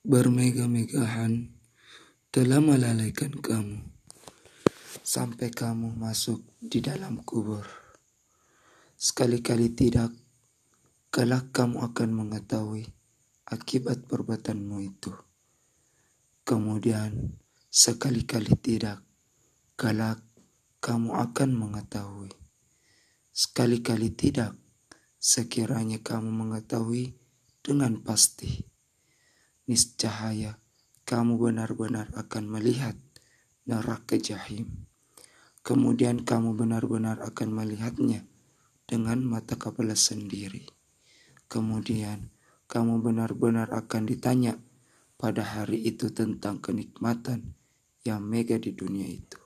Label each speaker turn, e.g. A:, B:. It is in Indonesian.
A: bermegah-megahan telah melalaikan kamu sampai kamu masuk di dalam kubur. Sekali-kali tidak, kelak kamu akan mengetahui akibat perbuatanmu itu. Kemudian, sekali-kali tidak, kelak kamu akan mengetahui. Sekali-kali tidak, sekiranya kamu mengetahui dengan pasti. Niscaya kamu benar-benar akan melihat neraka jahim. Kemudian kamu benar-benar akan melihatnya dengan mata kepala sendiri. Kemudian kamu benar-benar akan ditanya pada hari itu tentang kenikmatan yang mega di dunia itu.